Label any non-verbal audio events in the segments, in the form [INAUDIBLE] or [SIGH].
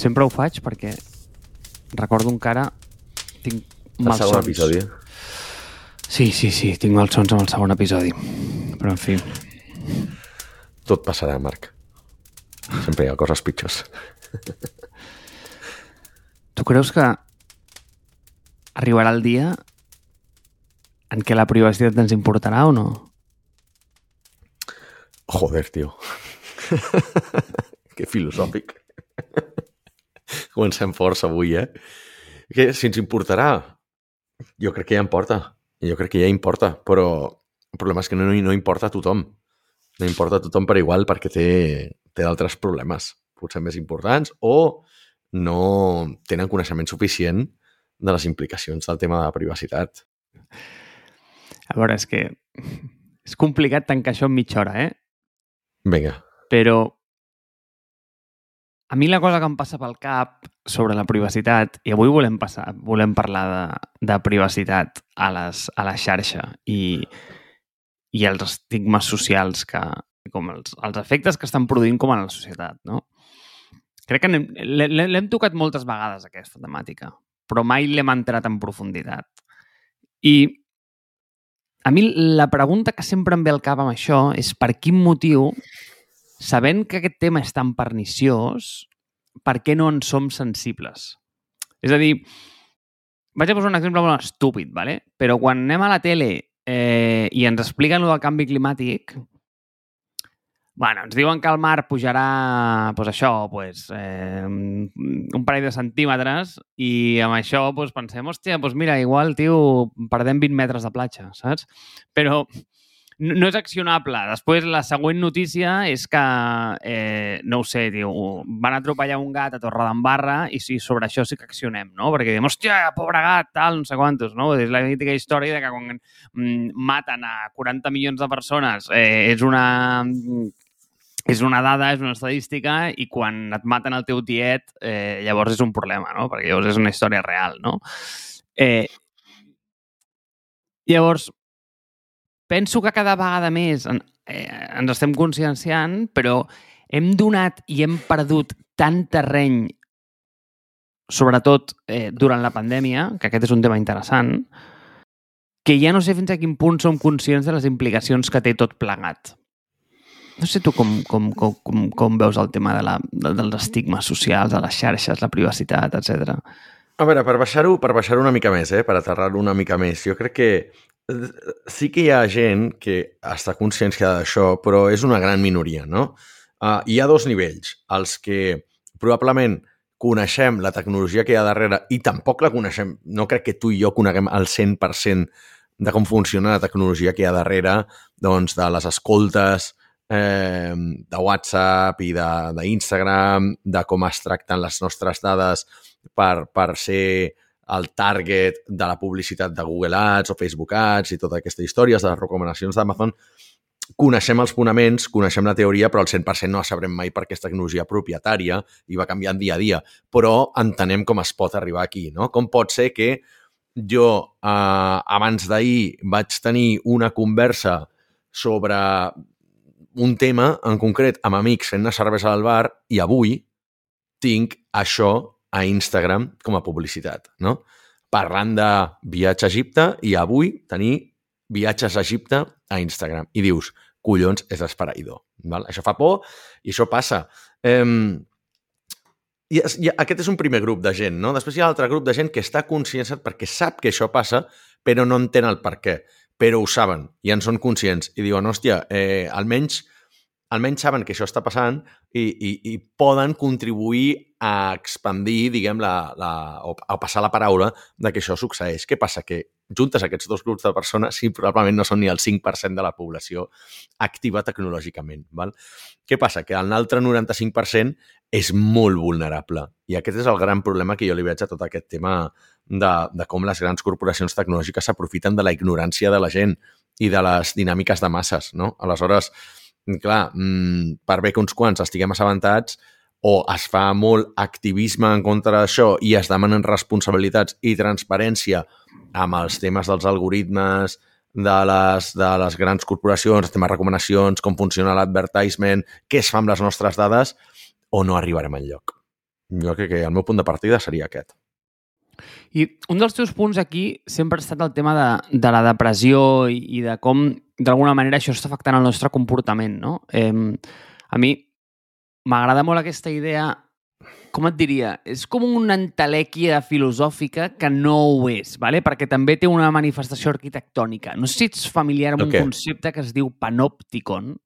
Sempre ho faig perquè recordo encara tinc El malsons. segon episodi. Sí, sí, sí, tinc malsons amb el segon episodi. Però, en fi, Tot passarà, Marc. Sempre hi ha coses pitjors. tu creus que arribarà el dia en què la privacitat ens importarà o no? Joder, tio. [LAUGHS] que filosòfic. Comencem força avui, eh? Que si ens importarà, jo crec que ja importa. Jo crec que ja importa, però el problema és que no, no importa a tothom. No importa a tothom per igual perquè té, té d'altres problemes, potser més importants, o no tenen coneixement suficient de les implicacions del tema de la privacitat. A veure, és que és complicat tancar això en mitja hora, eh? Vinga, Però a mi la cosa que em passa pel cap sobre la privacitat, i avui volem, passar, volem parlar de, de privacitat a, les, a la xarxa i, i els estigmes socials que, com els, els efectes que estan produint com a la societat, no? Crec que l'hem tocat moltes vegades, aquesta temàtica, però mai l'hem entrat en profunditat. I a mi la pregunta que sempre em ve al cap amb això és per quin motiu sabent que aquest tema és tan perniciós, per què no en som sensibles? És a dir, vaig a posar un exemple molt estúpid, ¿vale? però quan anem a la tele eh, i ens expliquen el del canvi climàtic, bueno, ens diuen que el mar pujarà, pues això, pues, eh, un parell de centímetres i amb això pues, pensem, hòstia, pues mira, igual, tio, perdem 20 metres de platja, saps? Però no és accionable. Després, la següent notícia és que, eh, no ho sé, diu, van atropellar un gat a Torredembarra i sí, sobre això sí que accionem, no? Perquè diem, hòstia, pobre gat, tal, no sé quantos, no? És la mítica història de que quan mm, maten a 40 milions de persones eh, és una és una dada, és una estadística i quan et maten el teu tiet eh, llavors és un problema, no? Perquè llavors és una història real, no? Eh, llavors, penso que cada vegada més en, eh, ens estem conscienciant, però hem donat i hem perdut tant terreny, sobretot eh, durant la pandèmia, que aquest és un tema interessant, que ja no sé fins a quin punt som conscients de les implicacions que té tot plegat. No sé tu com, com, com, com, com veus el tema de la, de, dels estigmes socials, de les xarxes, la privacitat, etc. A veure, per baixar-ho per baixar una mica més, eh? per aterrar-ho una mica més, jo crec que sí que hi ha gent que està conscienciada d'això, però és una gran minoria, no? Uh, hi ha dos nivells. Els que probablement coneixem la tecnologia que hi ha darrere i tampoc la coneixem, no crec que tu i jo coneguem el 100% de com funciona la tecnologia que hi ha darrere doncs, de les escoltes, eh, de WhatsApp i d'Instagram, de, de com es tracten les nostres dades per, per ser el target de la publicitat de Google Ads o Facebook Ads i tota aquesta història, de les recomanacions d'Amazon, coneixem els fonaments, coneixem la teoria, però al 100% no la sabrem mai perquè és tecnologia propietària i va canviant dia a dia. Però entenem com es pot arribar aquí, no? Com pot ser que jo eh, abans d'ahir vaig tenir una conversa sobre un tema en concret amb amics fent una cervesa al bar i avui tinc això a Instagram com a publicitat, no? Parlant de viatge a Egipte i avui tenir viatges a Egipte a Instagram. I dius, collons, és esfereïdor. Val? Això fa por i això passa. Um, i, i aquest és un primer grup de gent, no? Després hi ha l'altre grup de gent que està conscienciat perquè sap que això passa, però no entén el per què. Però ho saben i en són conscients i diuen, hòstia, eh, almenys almenys saben que això està passant i, i, i poden contribuir a expandir, diguem, la, la, o a passar la paraula de que això succeeix. Què passa? Que juntes aquests dos grups de persones, sí, probablement no són ni el 5% de la població activa tecnològicament. Val? Què passa? Que l'altre 95% és molt vulnerable. I aquest és el gran problema que jo li veig a tot aquest tema de, de com les grans corporacions tecnològiques s'aprofiten de la ignorància de la gent i de les dinàmiques de masses. No? Aleshores, clar, mm, per bé que uns quants estiguem assabentats, o es fa molt activisme en contra d'això i es demanen responsabilitats i transparència amb els temes dels algoritmes, de les, de les grans corporacions, temes recomanacions, com funciona l'advertisement, què es fa amb les nostres dades, o no arribarem enlloc. jo crec que el meu punt de partida seria aquest. I un dels teus punts aquí sempre ha estat el tema de, de la depressió i, i de com, d'alguna manera, això està afectant el nostre comportament, no? Eh, a mi m'agrada molt aquesta idea com et diria, és com una entelèquia filosòfica que no ho és, ¿vale? perquè també té una manifestació arquitectònica. No sé si ets familiar amb okay. un concepte que es diu panòpticon.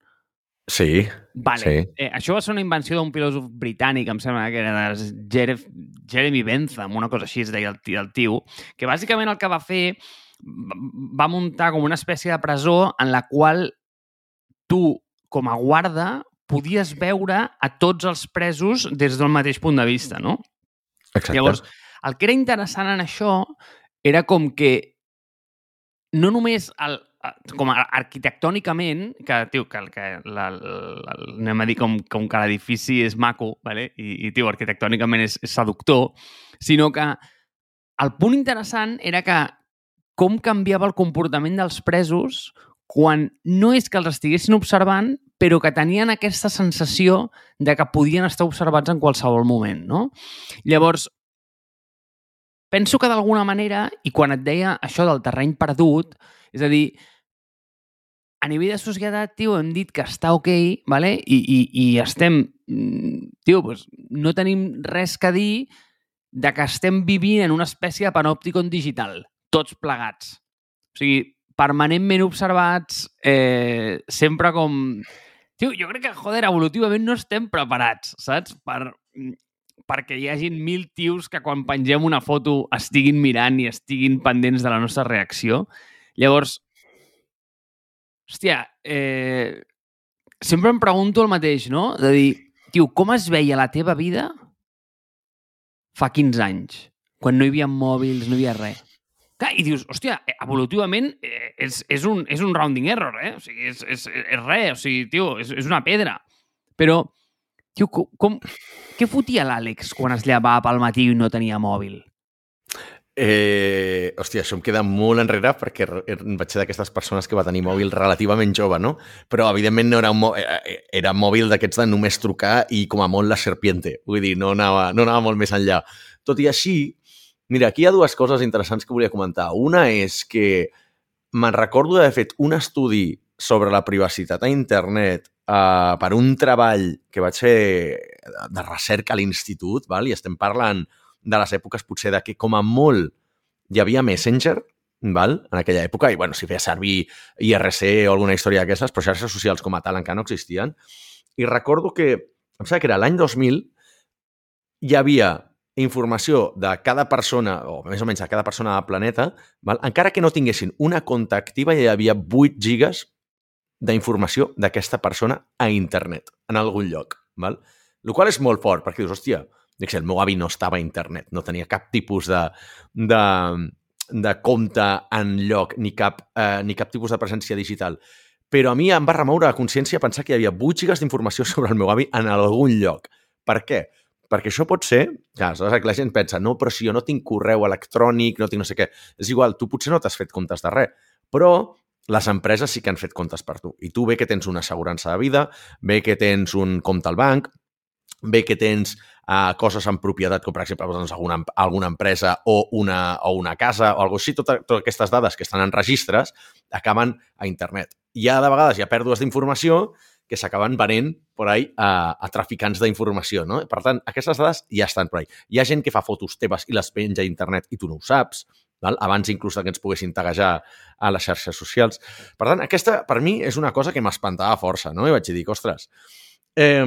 Sí, vale. sí. Eh, això va ser una invenció d'un filòsof britànic, em sembla que era de Jeref, Jeremy Bentham, una cosa així es deia el, el tio, que bàsicament el que va fer va muntar com una espècie de presó en la qual tu, com a guarda, podies veure a tots els presos des del mateix punt de vista, no? Exacte. Llavors, el que era interessant en això era com que no només el, com a arquitectònicament, que, tio, que, que la, la, anem a dir com, com que l'edifici és maco, vale? I, i tio, arquitectònicament és, és seductor, sinó que el punt interessant era que com canviava el comportament dels presos quan no és que els estiguessin observant, però que tenien aquesta sensació de que podien estar observats en qualsevol moment, no? Llavors, penso que d'alguna manera, i quan et deia això del terreny perdut, és a dir, a nivell de societat, tio, hem dit que està ok, vale? I, i, i estem, mm, tio, pues, no tenim res que dir de que estem vivint en una espècie de panòpticon digital, tots plegats. O sigui, permanentment observats, eh, sempre com... Tio, jo crec que, joder, evolutivament no estem preparats, saps? Per, perquè hi hagin mil tios que quan pengem una foto estiguin mirant i estiguin pendents de la nostra reacció. Llavors, hòstia, eh, sempre em pregunto el mateix, no? De dir, tio, com es veia la teva vida fa 15 anys, quan no hi havia mòbils, no hi havia res? Clar, I dius, hòstia, eh, evolutivament eh, és, és, un, és un rounding error, eh? O sigui, és, és, és res, o sigui, tio, és, és una pedra. Però, tio, com, com, què fotia l'Àlex quan es llevava pel matí i no tenia mòbil? Eh, hòstia, això em queda molt enrere perquè vaig ser d'aquestes persones que va tenir mòbil relativament jove, no? Però, evidentment, no era, un mòbil, eh, era mòbil d'aquests de només trucar i, com a molt, la serpiente. Vull dir, no anava, no anava molt més enllà. Tot i així, Mira, aquí hi ha dues coses interessants que volia comentar. Una és que me'n recordo d'haver fet un estudi sobre la privacitat a internet uh, per un treball que vaig fer de recerca a l'institut, i estem parlant de les èpoques potser de que com a molt hi havia Messenger, val? en aquella època, i bueno, si feia servir IRC o alguna història d'aquestes, però xarxes socials com a tal encara no existien. I recordo que, em sembla que era l'any 2000, hi havia informació de cada persona, o més o menys de cada persona del planeta, val? encara que no tinguessin una compta activa, hi havia 8 gigas d'informació d'aquesta persona a internet, en algun lloc. Val? El qual és molt fort, perquè dius, hòstia, el meu avi no estava a internet, no tenia cap tipus de, de, de compte en lloc, ni cap, eh, ni cap tipus de presència digital. Però a mi em va remoure la consciència pensar que hi havia 8 gigas d'informació [LAUGHS] sobre el meu avi en algun lloc. Per què? Perquè això pot ser, clar, aleshores la gent pensa, no, però si jo no tinc correu electrònic, no tinc no sé què, és igual, tu potser no t'has fet comptes de res, però les empreses sí que han fet comptes per tu. I tu bé que tens una assegurança de vida, bé que tens un compte al banc, bé que tens uh, coses en propietat, com per exemple doncs, alguna, alguna empresa o una, o una casa o alguna així, totes, totes aquestes dades que estan en registres acaben a internet. Hi ha de vegades hi ha pèrdues d'informació que s'acaben venent per ahí a, a traficants d'informació, no? Per tant, aquestes dades ja estan per ahí. Hi ha gent que fa fotos teves i les penja a internet i tu no ho saps, val? abans inclús que ens poguessin taguejar a les xarxes socials. Per tant, aquesta, per mi, és una cosa que m'espantava força, no? I vaig dir, ostres... Eh,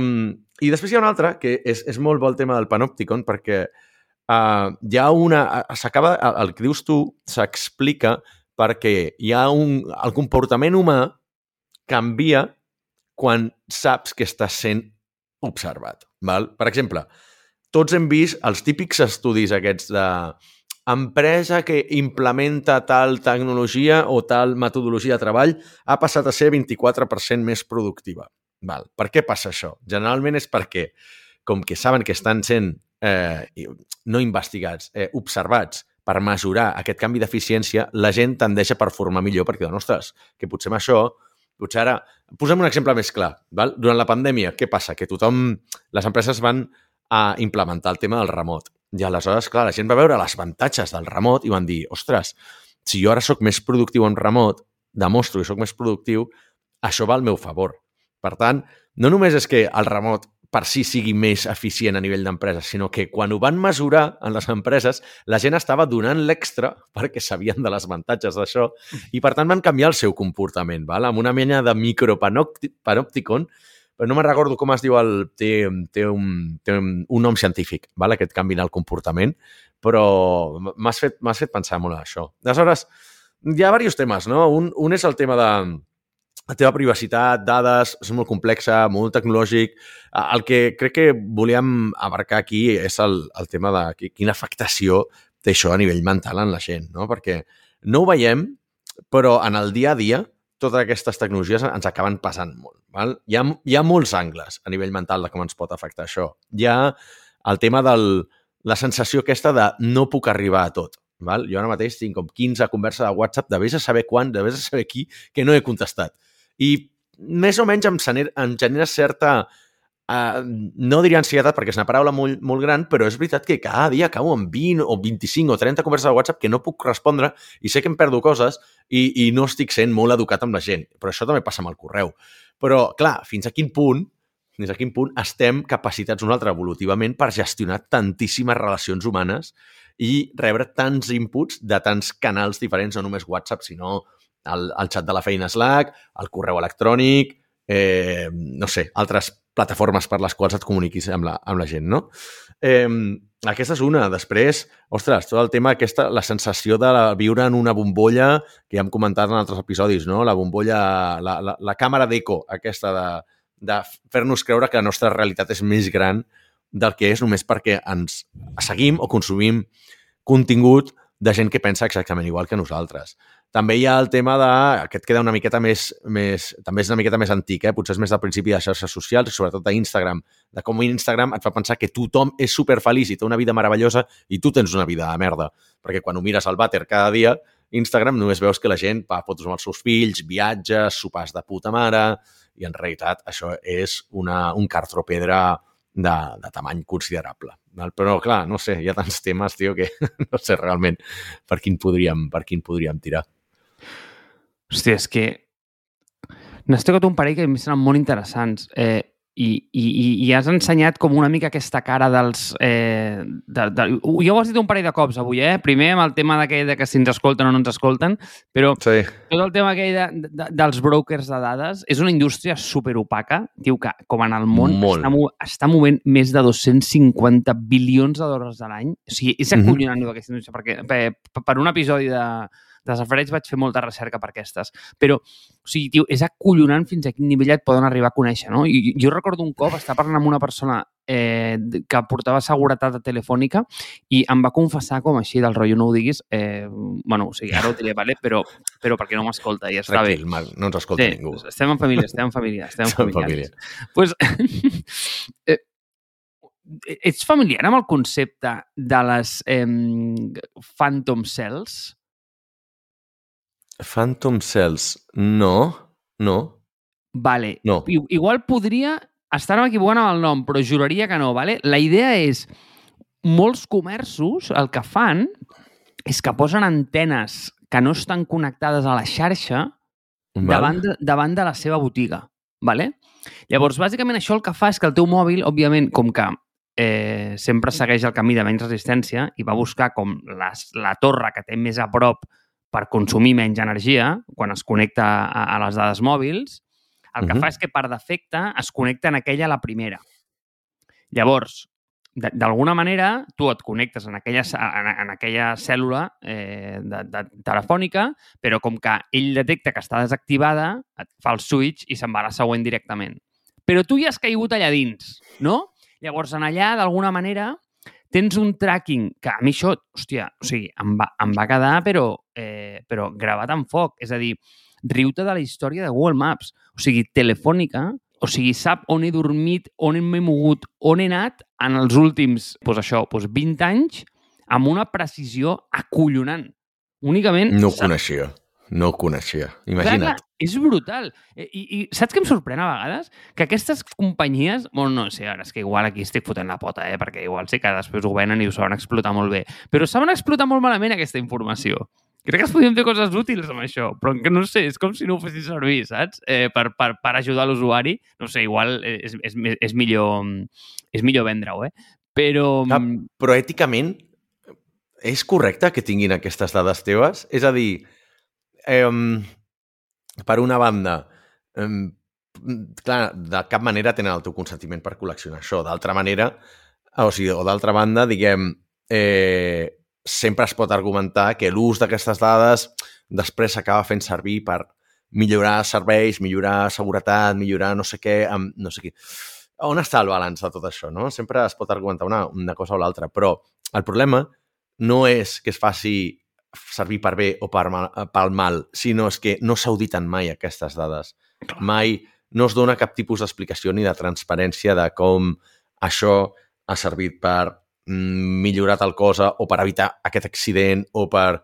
I després hi ha una altra, que és, és molt bo el tema del Panopticon, perquè uh, hi ha una... S'acaba... El que dius tu s'explica perquè hi ha un... El comportament humà canvia quan saps que estàs sent observat. Val? Per exemple, tots hem vist els típics estudis aquests de empresa que implementa tal tecnologia o tal metodologia de treball ha passat a ser 24% més productiva. Val. Per què passa això? Generalment és perquè, com que saben que estan sent eh, no investigats, eh, observats per mesurar aquest canvi d'eficiència, la gent tendeix a performar millor perquè, ostres, que potser amb això Potser ara, posem un exemple més clar. Val? Durant la pandèmia, què passa? Que tothom, les empreses van a implementar el tema del remot. I aleshores, clar, la gent va veure les avantatges del remot i van dir, ostres, si jo ara sóc més productiu en remot, demostro que sóc més productiu, això va al meu favor. Per tant, no només és que el remot per si sigui més eficient a nivell d'empresa, sinó que quan ho van mesurar en les empreses, la gent estava donant l'extra perquè sabien de les avantatges d'això i, per tant, van canviar el seu comportament, val? amb una mena de micropanòpticon, però no me'n recordo com es diu el... Té, té, un, té un, nom científic, val? aquest canvi en el comportament, però m'has fet, fet pensar molt en això. Aleshores, hi ha diversos temes, no? Un, un és el tema de la teva privacitat, dades, és molt complexa, molt tecnològic. El que crec que volíem abarcar aquí és el, el tema de quina afectació té això a nivell mental en la gent, no? Perquè no ho veiem, però en el dia a dia totes aquestes tecnologies ens acaben passant molt. Val? Hi, ha, hi ha molts angles a nivell mental de com ens pot afectar això. Hi ha el tema de la sensació aquesta de no puc arribar a tot. Val? Jo ara mateix tinc com 15 converses de WhatsApp de vés a saber quan, de vés a saber qui, que no he contestat. I més o menys em, genera, em genera certa... Uh, no diria ansietat perquè és una paraula molt, molt gran, però és veritat que cada dia acabo amb 20 o 25 o 30 converses de WhatsApp que no puc respondre i sé que em perdo coses i, i no estic sent molt educat amb la gent. Però això també passa amb el correu. Però, clar, fins a quin punt fins a quin punt estem capacitats nosaltres evolutivament per gestionar tantíssimes relacions humanes i rebre tants inputs de tants canals diferents, no només WhatsApp, sinó el, el xat de la feina Slack, el correu electrònic, eh, no sé, altres plataformes per les quals et comuniquis amb la, amb la gent, no? Eh, aquesta és una. Després, ostres, tot el tema, aquesta, la sensació de viure en una bombolla, que ja hem comentat en altres episodis, no? La bombolla, la, la, la càmera d'eco, aquesta de, de fer-nos creure que la nostra realitat és més gran del que és només perquè ens seguim o consumim contingut de gent que pensa exactament igual que nosaltres. També hi ha el tema de... Aquest queda una miqueta més... més també és una miqueta més antic, eh? potser és més del principi de xarxes socials, sobretot d'Instagram, de com Instagram et fa pensar que tothom és superfeliç i té una vida meravellosa i tu tens una vida de merda. Perquè quan ho mires al vàter cada dia, Instagram només veus que la gent fa fotos amb els seus fills, viatges, sopars de puta mare, i en realitat això és una, un cartropedra de, de tamany considerable. Però, clar, no sé, hi ha tants temes, tio, que [LAUGHS] no sé realment per quin podríem, per quin podríem tirar. Hòstia, és que n'has tocat un parell que a mi semblen molt interessants. Eh, i, i, i has ensenyat com una mica aquesta cara dels... Eh, de, de, jo ho has dit un parell de cops avui, eh? Primer amb el tema d'aquell de que si ens escolten o no ens escolten, però sí. tot el tema aquell de, de, dels brokers de dades és una indústria superopaca, diu que com en el món està, està movent més de 250 bilions de dòlars a l'any. O sigui, és mhm. acollonant mm -hmm. aquesta indústria, perquè per, per un episodi de, de safareig vaig fer molta recerca per aquestes. Però, o sigui, tio, és acollonant fins a quin nivell et poden arribar a conèixer, no? I jo recordo un cop estar parlant amb una persona eh, que portava seguretat telefònica i em va confessar com així del rotllo, no ho diguis, eh, bueno, o sigui, ara ho diré, vale? però, però perquè no m'escolta i està Tranquil, bé. Marc, no ens escolta sí, ningú. Estem en família, estem en família. Estem en família. Pues, [LAUGHS] eh, ets familiar amb el concepte de les eh, phantom cells? Phantom Cells. No, no. Vale. No. Igual podria estar equivocant amb el nom, però juraria que no, vale? La idea és, molts comerços el que fan és que posen antenes que no estan connectades a la xarxa Val. davant, de, davant de la seva botiga. Vale? Llavors, bàsicament, això el que fa és que el teu mòbil, òbviament, com que eh, sempre segueix el camí de menys resistència i va buscar com les, la torre que té més a prop per consumir menys energia quan es connecta a, a les dades mòbils, el que uh -huh. fa és que per defecte es connecta en aquella la primera. Llavors, d'alguna manera, tu et connectes en aquella, en, en aquella cèl·lula eh, de, de, telefònica, però com que ell detecta que està desactivada, et fa el switch i se'n va a la següent directament. Però tu ja has caigut allà dins, no? Llavors, en allà, d'alguna manera, tens un tracking que a mi això, hòstia, o sigui, em va, em va quedar però, eh, però gravat en foc. És a dir, riu-te de la història de Google Maps. O sigui, telefònica, o sigui, sap on he dormit, on m'he mogut, on he anat en els últims, doncs això, doncs 20 anys, amb una precisió acollonant. Únicament... No ho coneixia. No ho coneixia. Imagina't. Clar, clar, és brutal. I, i, I saps què em sorprèn a vegades? Que aquestes companyies... Bueno, no sé, ara és que igual aquí estic fotent la pota, eh? perquè igual sé que després ho venen i ho saben explotar molt bé. Però saben explotar molt malament aquesta informació. Crec que es podien fer coses útils amb això, però que no sé, és com si no ho fessin servir, saps? Eh, per, per, per ajudar l'usuari. No sé, igual és, és, és, millor, és millor vendre-ho, eh? Però... Ja, però èticament és correcte que tinguin aquestes dades teves? És a dir, eh, per una banda, eh, clar, de cap manera tenen el teu consentiment per col·leccionar això. D'altra manera, o sigui, o d'altra banda, diguem, eh, sempre es pot argumentar que l'ús d'aquestes dades després s'acaba fent servir per millorar serveis, millorar seguretat, millorar no sé què, amb no sé què. On està el balanç de tot això, no? Sempre es pot argumentar una, una cosa o l'altra, però el problema no és que es faci servir per bé o per mal, pel mal, sinó és que no s'auditen mai aquestes dades. Mai no es dona cap tipus d'explicació ni de transparència de com això ha servit per Mm, millorar tal cosa o per evitar aquest accident o per...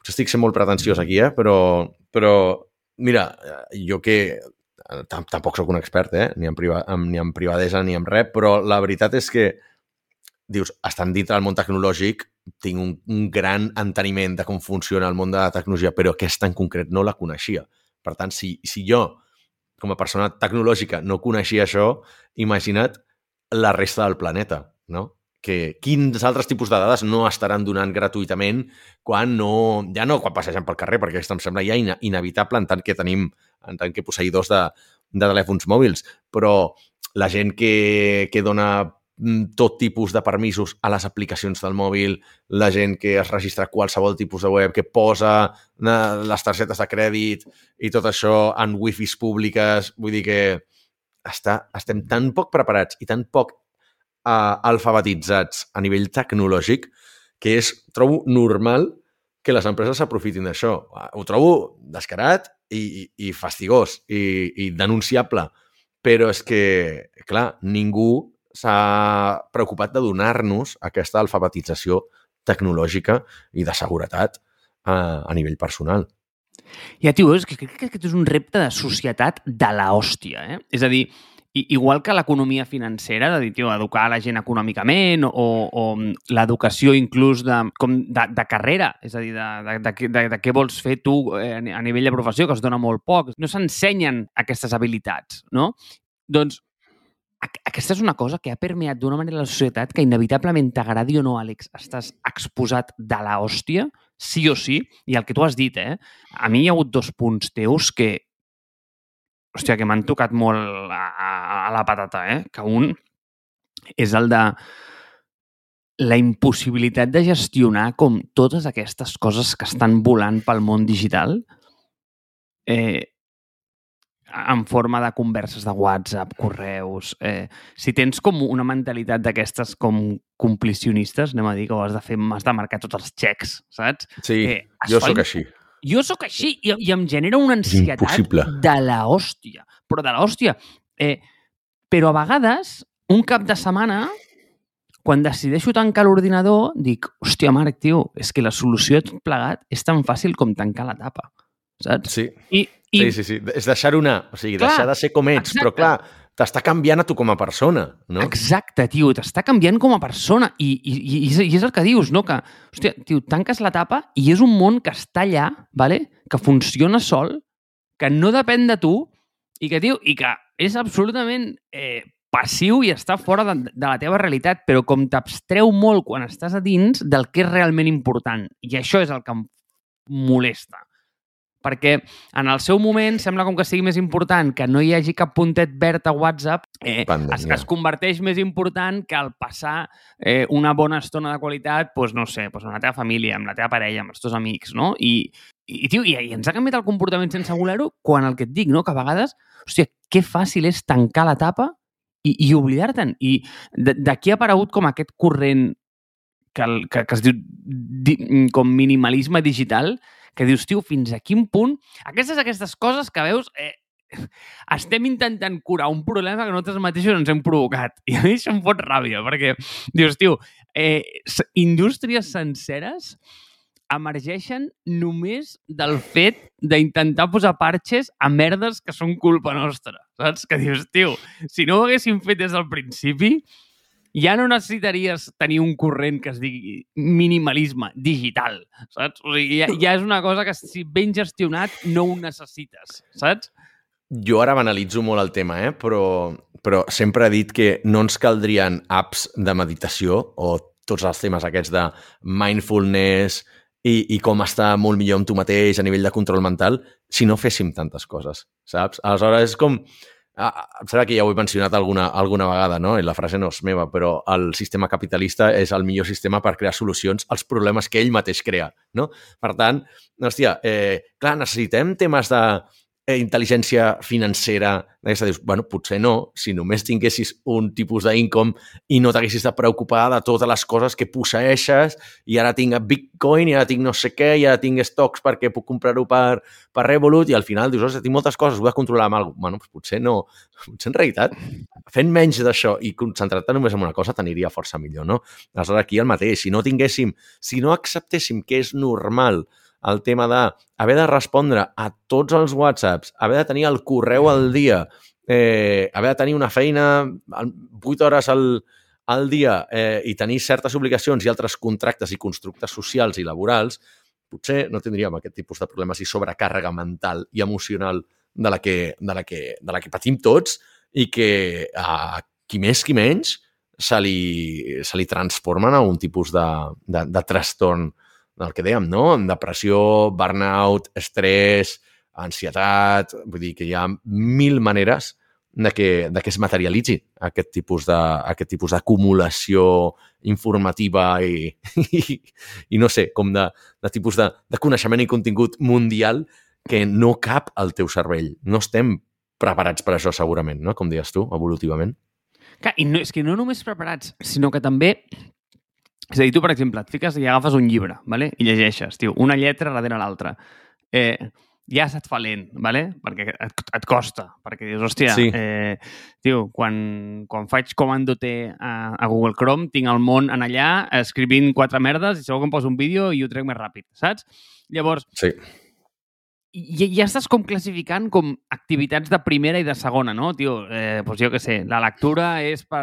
Potser estic sent molt pretensiós aquí, eh? però, però mira, jo que eh, tampoc sóc un expert, eh? ni, en priva, ni en privadesa ni en res, però la veritat és que dius, estan dintre del món tecnològic, tinc un, un gran enteniment de com funciona el món de la tecnologia, però aquesta en concret no la coneixia. Per tant, si, si jo, com a persona tecnològica, no coneixia això, imagina't la resta del planeta, no? que quins altres tipus de dades no estaran donant gratuïtament quan no, ja no quan passegen pel carrer, perquè això em sembla ja inevitable en tant que tenim, en tant que posseïdors de, de telèfons mòbils, però la gent que, que dona tot tipus de permisos a les aplicacions del mòbil, la gent que es registra qualsevol tipus de web, que posa eh, les targetes de crèdit i tot això en wifis públiques, vull dir que està, estem tan poc preparats i tan poc uh, alfabetitzats a nivell tecnològic que és, trobo normal que les empreses s'aprofitin d'això. Ho trobo descarat i, i, i fastigós i, i denunciable, però és que, clar, ningú s'ha preocupat de donar-nos aquesta alfabetització tecnològica i de seguretat a, a nivell personal. Ja, tio, és que crec que aquest és un repte de societat de la hòstia, eh? És a dir, igual que l'economia financera, de dir, tio, educar la gent econòmicament o, o l'educació inclús de, com de, de carrera, és a dir, de, de, de, de, de què vols fer tu eh, a nivell de professió, que es dona molt poc. No s'ensenyen aquestes habilitats, no? Doncs aquesta és una cosa que ha permeat d'una manera la societat que inevitablement t'agradi o no, Àlex, estàs exposat de la hòstia, sí o sí, i el que tu has dit, eh? A mi hi ha hagut dos punts teus que, hòstia, que m'han tocat molt a, a, a la patata, eh? Que un és el de la impossibilitat de gestionar com totes aquestes coses que estan volant pel món digital eh, en forma de converses de WhatsApp, correus... Eh, si tens com una mentalitat d'aquestes com complicionistes, anem a dir que ho has de fer, has de marcar tots els xecs, saps? Sí, eh, jo sóc així jo sóc així i, i em genera una ansietat Impossible. de la hòstia. Però de la hòstia. Eh, però a vegades, un cap de setmana, quan decideixo tancar l'ordinador, dic, hòstia, Marc, tio, és que la solució de tot plegat és tan fàcil com tancar la tapa. Saps? Sí. I, i... Sí, sí, sí. És deixar una... O sigui, clar, deixar de ser com ets. Exacte. Però, clar, t'està canviant a tu com a persona, no? Exacte, tio, t'està canviant com a persona. I, i, i, I és el que dius, no? Que, hòstia, tio, tanques la tapa i és un món que està allà, vale? que funciona sol, que no depèn de tu i que, tio, i que és absolutament eh, passiu i està fora de, de la teva realitat, però com t'abstreu molt quan estàs a dins del que és realment important. I això és el que em molesta perquè en el seu moment sembla com que sigui més important que no hi hagi cap puntet verd a WhatsApp, eh, es, es converteix més important que el passar eh, una bona estona de qualitat, doncs, no sé, doncs amb la teva família, amb la teva parella, amb els teus amics, no? I, i, tio, i, i ens ha canviat el comportament sense voler-ho quan el que et dic, no? Que a vegades, hòstia, que fàcil és tancar la tapa i, i oblidar-te'n. I d'aquí ha aparegut com aquest corrent que, que, que es diu di, com minimalisme digital, que dius, tio, fins a quin punt... Aquestes aquestes coses que veus... Eh, estem intentant curar un problema que nosaltres mateixos ens hem provocat. I a mi això em fot ràbia, perquè dius, tio, eh, indústries senceres emergeixen només del fet d'intentar posar parxes a merdes que són culpa nostra, saps? Que dius, tio, si no ho haguéssim fet des del principi, ja no necessitaries tenir un corrent que es digui minimalisme digital, saps? O sigui, ja, ja és una cosa que si ben gestionat no ho necessites, saps? Jo ara banalitzo molt el tema, eh? però, però sempre he dit que no ens caldrien apps de meditació o tots els temes aquests de mindfulness i, i com estar molt millor amb tu mateix a nivell de control mental si no féssim tantes coses, saps? Aleshores és com... Ah, em sembla que ja ho he mencionat alguna, alguna vegada, no? I la frase no és meva, però el sistema capitalista és el millor sistema per crear solucions als problemes que ell mateix crea, no? Per tant, hòstia, eh, clar, necessitem temes de, eh, intel·ligència financera d'aquesta, dius, bueno, potser no, si només tinguessis un tipus d'income i no t'haguessis de preocupar de totes les coses que posseixes i ara tinc Bitcoin i ara tinc no sé què i ara tinc stocks perquè puc comprar-ho per, per Revolut i al final dius, ostres, tinc moltes coses, ho he de controlar amb alguna cosa. Bueno, doncs potser no. [LAUGHS] Potser en realitat, fent menys d'això i concentrar-te només en una cosa t'aniria força millor, no? Aleshores, aquí el mateix. Si no tinguéssim, si no acceptéssim que és normal el tema de haver de respondre a tots els whatsapps, haver de tenir el correu al dia, eh, haver de tenir una feina 8 hores al, al dia eh, i tenir certes obligacions i altres contractes i constructes socials i laborals, potser no tindríem aquest tipus de problemes i sobrecàrrega mental i emocional de la que, de la que, de la que patim tots i que a qui més qui menys se li, se li transformen a un tipus de, de, de trastorn el que dèiem, no? Depressió, burnout, estrès, ansietat... Vull dir que hi ha mil maneres de que, de que es materialitzi aquest tipus de, aquest tipus d'acumulació informativa i, i, i, no sé, com de, de tipus de, de coneixement i contingut mundial que no cap al teu cervell. No estem preparats per això, segurament, no? com deies tu, evolutivament. Clar, I no, és que no només preparats, sinó que també és a dir, tu, per exemple, et fiques i agafes un llibre vale? i llegeixes, tio, una lletra darrere l'altra. Eh, ja se't fa lent, vale? perquè et, et costa, perquè dius, hòstia, sí. eh, tio, quan, quan faig comando T a, a Google Chrome, tinc el món en allà escrivint quatre merdes i segur que em poso un vídeo i ho trec més ràpid, saps? Llavors, sí i ja estàs com classificant com activitats de primera i de segona, no, tio? Eh, doncs jo què sé, la lectura és per,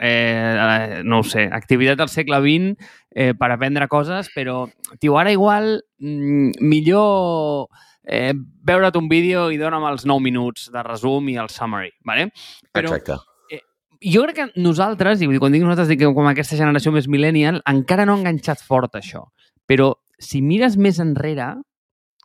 eh, no ho sé, activitat del segle XX eh, per aprendre coses, però, tio, ara igual mm, millor eh, veure't un vídeo i dona'm els 9 minuts de resum i el summary, ¿vale? Però, Exacte. Eh, jo crec que nosaltres, i quan dic nosaltres, dic com aquesta generació més millennial, encara no ha enganxat fort això. Però si mires més enrere,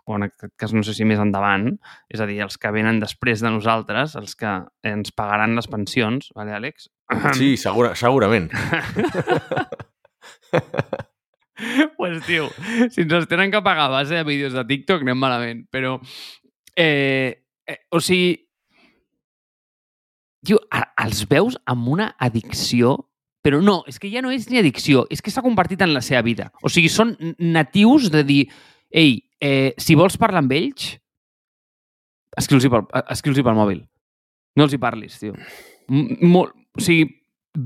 o en aquest cas no sé si més endavant, és a dir, els que venen després de nosaltres, els que ens pagaran les pensions, vale, Àlex? Sí, segura, segurament. [LAUGHS] pues, tio, si ens els tenen que pagar a base de vídeos de TikTok, anem malament. Però, eh, eh, o sigui, tio, els veus amb una addicció però no, és que ja no és ni addicció, és que s'ha convertit en la seva vida. O sigui, són natius de dir, ei, eh, si vols parlar amb ells, escriu-los pel, escriu pel mòbil. No els hi parlis, tio. Molt, o sigui,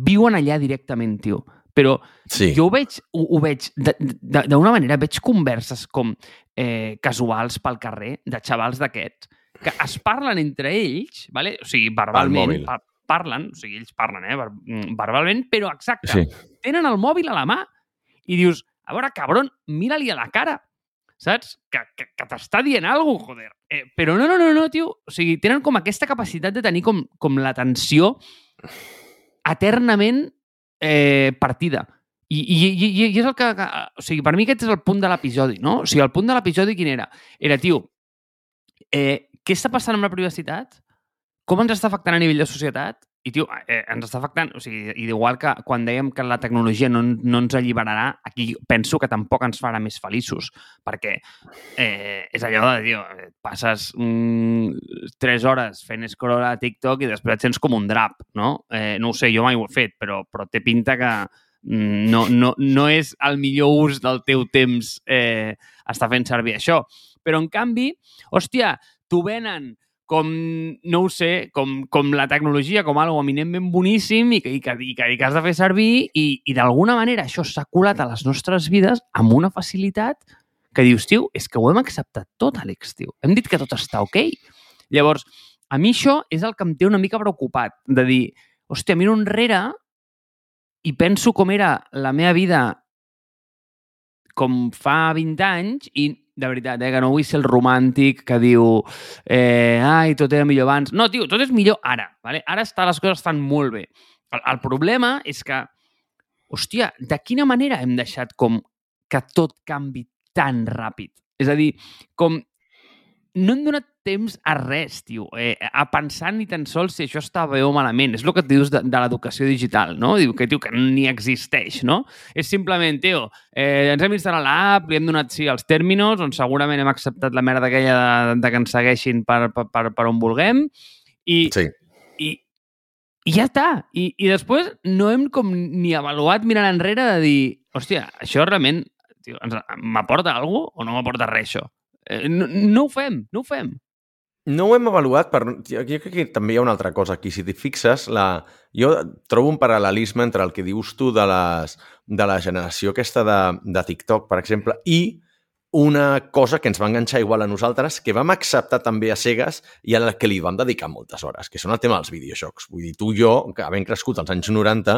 viuen allà directament, tio. Però sí. jo ho veig, ho, ho veig d'una manera, veig converses com eh, casuals pel carrer de xavals d'aquests que es parlen entre ells, vale? o sigui, verbalment, par parlen, o sigui, ells parlen, eh, mm, verbalment, però exacte, sí. tenen el mòbil a la mà i dius, a veure, cabron, mira-li a la cara, saps? Que, que, que t'està dient alguna cosa, joder. Eh, però no, no, no, no, tio. O sigui, tenen com aquesta capacitat de tenir com, com l'atenció eternament eh, partida. I, i, i, I és el que, que... O sigui, per mi aquest és el punt de l'episodi, no? O sigui, el punt de l'episodi quin era? Era, tio, eh, què està passant amb la privacitat? Com ens està afectant a nivell de societat? I, tio, eh, ens està afectant, o sigui, igual que quan dèiem que la tecnologia no, no ens alliberarà, aquí penso que tampoc ens farà més feliços, perquè eh, és allò de, tio, passes mm, tres hores fent scroll a TikTok i després et sents com un drap, no? Eh, no ho sé, jo mai ho he fet, però, però té pinta que mm, no, no, no és el millor ús del teu temps eh, estar fent servir això. Però, en canvi, hòstia, t'ho venen com, no ho sé, com, com la tecnologia, com algo eminentment boníssim i que, i que, i que, i que has de fer servir i, i d'alguna manera això s'ha colat a les nostres vides amb una facilitat que dius, tio, és que ho hem acceptat tot, Àlex, tio. Hem dit que tot està ok. Llavors, a mi això és el que em té una mica preocupat, de dir, hòstia, miro enrere i penso com era la meva vida com fa 20 anys i de veritat, eh, que no vull ser el romàntic que diu eh, ai, tot era millor abans. No, tio, tot és millor ara. Vale? Ara està, les coses estan molt bé. El, el problema és que, hòstia, de quina manera hem deixat com que tot canvi tan ràpid? És a dir, com no hem donat temps a res, tio, eh, a pensar ni tan sols si això està bé o malament. És el que et dius de, de l'educació digital, no? Diu que, tio, que ni existeix, no? És simplement, tio, eh, ens hem instal·lat l'app, li hem donat sí als tèrminos, on segurament hem acceptat la merda aquella de, de que ens segueixin per, per, per, per on vulguem, i, Sí. i, i ja està. I, I després no hem com ni avaluat mirant enrere de dir, hòstia, això realment m'aporta alguna o no m'aporta res, això? Eh, no, no ho fem, no ho fem. No ho hem avaluat, per... jo crec que també hi ha una altra cosa aquí. Si t'hi fixes, la... jo trobo un paral·lelisme entre el que dius tu de, les... de la generació aquesta de, de TikTok, per exemple, i una cosa que ens va enganxar igual a nosaltres, que vam acceptar també a cegues i a la que li vam dedicar moltes hores, que són el tema dels videojocs. Vull dir, tu i jo, que havent crescut als anys 90,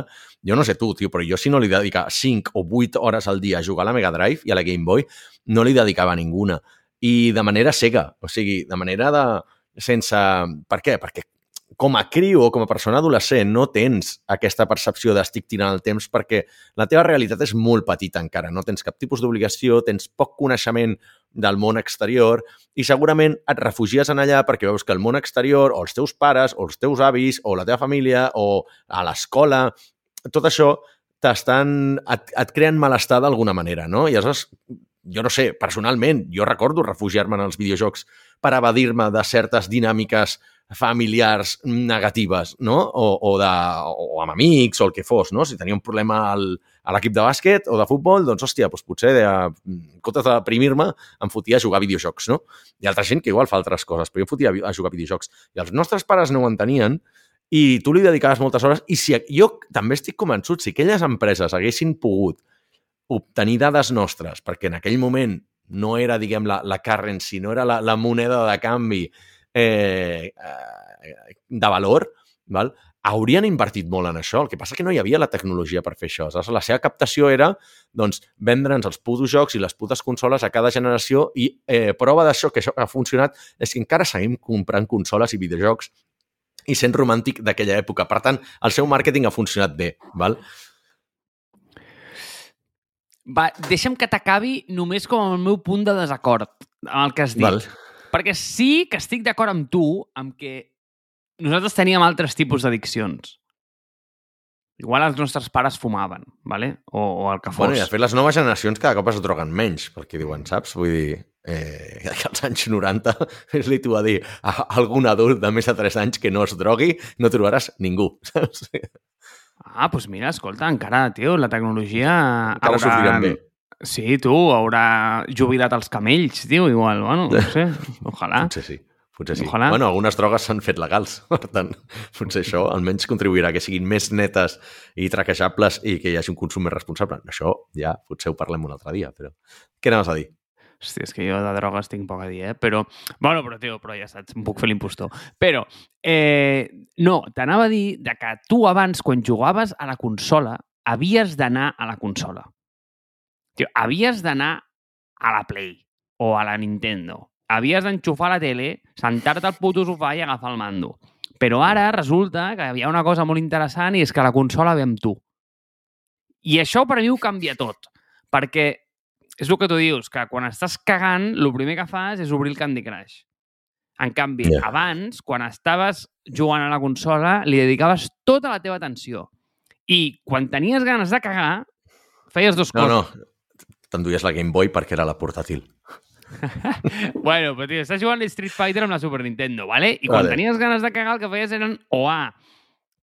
jo no sé tu, tio, però jo si no li dedicava 5 o 8 hores al dia a jugar a la Mega Drive i a la Game Boy, no li dedicava ninguna i de manera cega, o sigui, de manera de... sense... Per què? Perquè com a criu o com a persona adolescent no tens aquesta percepció d'estic tirant el temps perquè la teva realitat és molt petita encara, no tens cap tipus d'obligació, tens poc coneixement del món exterior i segurament et refugies en allà perquè veus que el món exterior o els teus pares o els teus avis o la teva família o a l'escola, tot això t'estan... Et, et creen malestar d'alguna manera, no? I aleshores jo no sé, personalment, jo recordo refugiar-me en els videojocs per evadir-me de certes dinàmiques familiars negatives, no? O, o, de, o amb amics o el que fos, no? Si tenia un problema al, a l'equip de bàsquet o de futbol, doncs, hòstia, doncs potser, de, en comptes de deprimir-me, em fotia a jugar a videojocs, no? Hi ha altra gent que igual fa altres coses, però jo fotia a jugar a videojocs. I els nostres pares no ho entenien i tu li dedicaves moltes hores i si jo també estic convençut, si aquelles empreses haguessin pogut obtenir dades nostres, perquè en aquell moment no era, diguem, la, la currency, no era la, la moneda de canvi eh, eh, de valor, val? haurien invertit molt en això. El que passa que no hi havia la tecnologia per fer això. Aleshores, la seva captació era doncs, vendre'ns els putos jocs i les putes consoles a cada generació i eh, prova d'això que això ha funcionat és que encara seguim comprant consoles i videojocs i sent romàntic d'aquella època. Per tant, el seu màrqueting ha funcionat bé. Val? Va, deixa'm que t'acabi només com el meu punt de desacord amb el que has dit. Val. Perquè sí que estic d'acord amb tu amb que nosaltres teníem altres tipus d'addiccions. Igual els nostres pares fumaven, ¿vale? o, o el que fos. Bueno, i de fet, les noves generacions cada cop es droguen menys, perquè diuen, saps? Vull dir, eh, als anys 90 és-li [LAUGHS] tu a dir a algun adult de més de 3 anys que no es drogui, no trobaràs ningú, [LAUGHS] saps? Ah, doncs mira, escolta, encara, tio, la tecnologia... Encara sortiran bé. Sí, tu, haurà jubilat els camells, tio, igual, bueno, no sé, [LAUGHS] ojalà. Potser sí. Potser sí. Ojalà. Bueno, algunes drogues s'han fet legals, [LAUGHS] per tant, potser això almenys contribuirà que siguin més netes i traquejables i que hi hagi un consum més responsable. Això ja potser ho parlem un altre dia, però... Què anaves a dir? Hòstia, és que jo de drogues tinc poc a dir, eh? Però, bueno, però, tio, però ja saps, em puc fer l'impostor. Però, eh, no, t'anava a dir de que tu abans, quan jugaves a la consola, havies d'anar a la consola. Tio, havies d'anar a la Play o a la Nintendo. Havies d'enxufar la tele, sentar-te al puto sofà i agafar el mando. Però ara resulta que hi ha una cosa molt interessant i és que la consola ve amb tu. I això per mi ho canvia tot. Perquè és el que tu dius, que quan estàs cagant, el primer que fas és obrir el Candy Crush. En canvi, yeah. abans, quan estaves jugant a la consola, li dedicaves tota la teva atenció. I quan tenies ganes de cagar, feies dos No, coses. no, t'enduies la Game Boy perquè era la portàtil. [LAUGHS] Bueno, però tio, estàs jugant a Street Fighter amb la Super Nintendo, ¿vale? I quan Vale. tenies ganes de cagar, el que feies eren o A,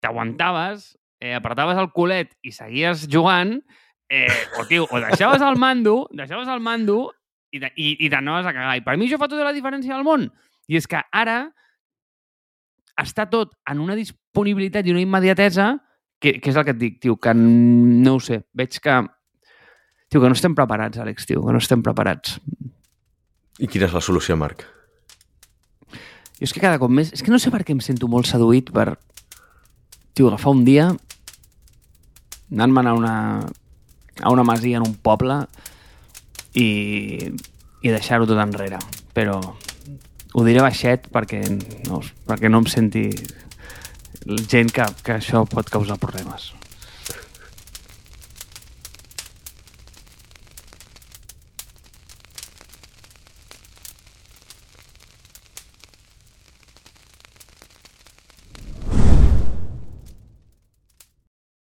t'aguantaves, eh, apretaves el culet i seguies jugant, eh, o, tio, o deixaves el mando, deixaves el mando i, te- i, i t'anaves a cagar. I per mi això fa tota la diferència del món. I és que ara està tot en una disponibilitat i una immediatesa que, que és el que et dic, tio, que no ho sé, veig que Tio, que no estem preparats, Àlex, tio, que no estem preparats. I quina és la solució, Marc? Jo és que cada cop més... És que no sé per què em sento molt seduït per... Tio, agafar un dia anant-me'n a una, a una masia en un poble i, i deixar-ho tot enrere. Però ho diré baixet perquè no, perquè no em senti gent que, que això pot causar problemes.